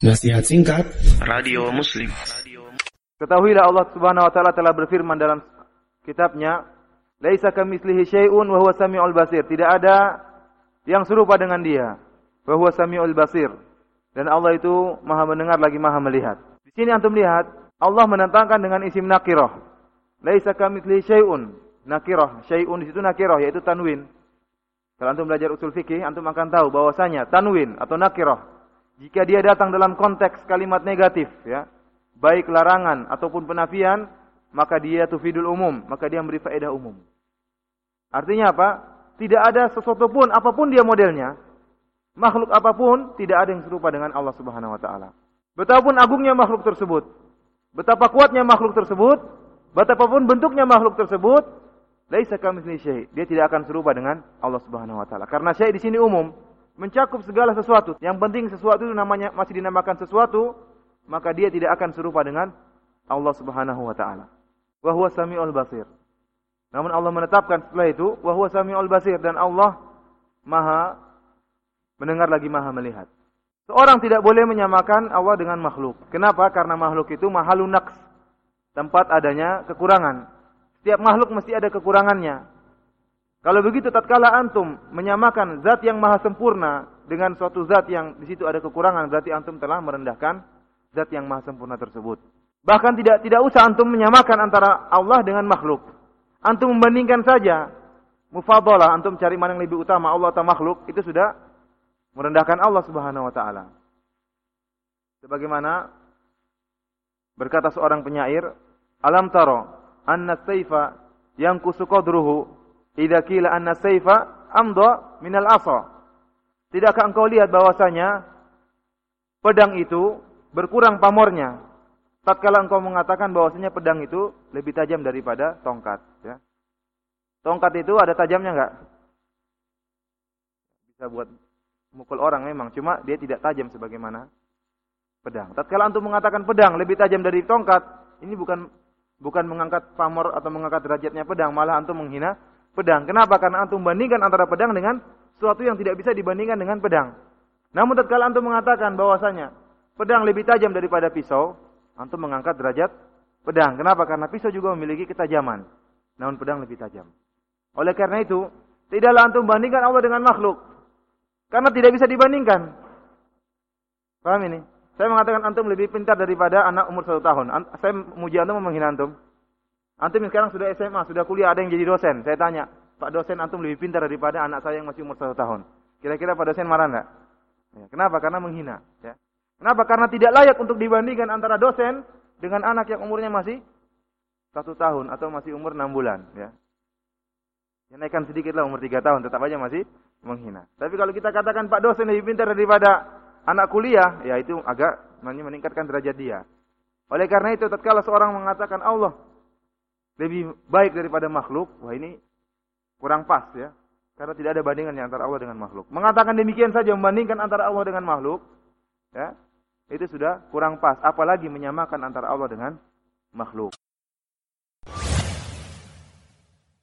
Nasihat singkat Radio Muslim. Ketahuilah Allah Subhanahu wa taala telah berfirman dalam kitabnya, "Laisa kamitslihi syai'un wa huwa samiul basir." Tidak ada yang serupa dengan Dia. Wa huwa samiul basir. Dan Allah itu Maha mendengar lagi Maha melihat. Di sini antum lihat Allah menantangkan dengan isim nakirah. Laisa kamitslihi syai'un. Nakirah, syai'un di situ nakirah yaitu tanwin. Kalau antum belajar usul fikih, antum akan tahu bahwasanya tanwin atau nakirah jika dia datang dalam konteks kalimat negatif, ya, baik larangan ataupun penafian, maka dia tufidul umum, maka dia memberi faedah umum. Artinya apa? Tidak ada sesuatu pun, apa pun dia modelnya, makhluk apa pun tidak ada yang serupa dengan Allah Subhanahu wa taala. Betapapun agungnya makhluk tersebut, betapa kuatnya makhluk tersebut, betapapun bentuknya makhluk tersebut, laisa kamitsli syai. Dia tidak akan serupa dengan Allah Subhanahu wa taala. Karena syai di sini umum, mencakup segala sesuatu. Yang penting sesuatu itu namanya masih dinamakan sesuatu, maka dia tidak akan serupa dengan Allah Subhanahu wa taala. Wa huwa samiul basir. Namun Allah menetapkan setelah itu wa huwa samiul basir dan Allah Maha mendengar lagi Maha melihat. Seorang tidak boleh menyamakan Allah dengan makhluk. Kenapa? Karena makhluk itu mahalun naqs. Tempat adanya kekurangan. Setiap makhluk mesti ada kekurangannya. Kalau begitu tatkala antum menyamakan zat yang maha sempurna dengan suatu zat yang di situ ada kekurangan, berarti antum telah merendahkan zat yang maha sempurna tersebut. Bahkan tidak tidak usah antum menyamakan antara Allah dengan makhluk. Antum membandingkan saja mufadalah antum cari mana yang lebih utama Allah atau makhluk, itu sudah merendahkan Allah Subhanahu wa taala. Sebagaimana berkata seorang penyair, "Alam taro anna saifa yang qadruhu Idza qila anna saifa amda minal asa. Tidakkah engkau lihat bahwasanya pedang itu berkurang pamornya tatkala engkau mengatakan bahwasanya pedang itu lebih tajam daripada tongkat, ya. Tongkat itu ada tajamnya enggak? Bisa buat mukul orang memang, cuma dia tidak tajam sebagaimana pedang. Tatkala antum mengatakan pedang lebih tajam dari tongkat, ini bukan bukan mengangkat pamor atau mengangkat derajatnya pedang, malah antum menghina pedang. Kenapa? Karena antum bandingkan antara pedang dengan sesuatu yang tidak bisa dibandingkan dengan pedang. Namun tatkala antum mengatakan bahwasanya pedang lebih tajam daripada pisau, antum mengangkat derajat pedang. Kenapa? Karena pisau juga memiliki ketajaman. Namun pedang lebih tajam. Oleh karena itu, tidaklah antum bandingkan Allah dengan makhluk. Karena tidak bisa dibandingkan. Paham ini? Saya mengatakan antum lebih pintar daripada anak umur satu tahun. Saya muji antum menghina antum. Antum sekarang sudah SMA, sudah kuliah, ada yang jadi dosen. Saya tanya, Pak dosen antum lebih pintar daripada anak saya yang masih umur satu tahun. Kira-kira Pak dosen marah enggak? Ya, kenapa? Karena menghina. Ya. Kenapa? Karena tidak layak untuk dibandingkan antara dosen dengan anak yang umurnya masih satu tahun atau masih umur enam bulan. Ya. ya naikkan sedikit lah umur tiga tahun, tetap aja masih menghina. Tapi kalau kita katakan Pak dosen lebih pintar daripada anak kuliah, ya itu agak meningkatkan derajat dia. Oleh karena itu, tatkala seorang mengatakan Allah lebih baik daripada makhluk, wah ini kurang pas ya. Karena tidak ada bandingan antara Allah dengan makhluk. Mengatakan demikian saja membandingkan antara Allah dengan makhluk, ya, itu sudah kurang pas. Apalagi menyamakan antara Allah dengan makhluk.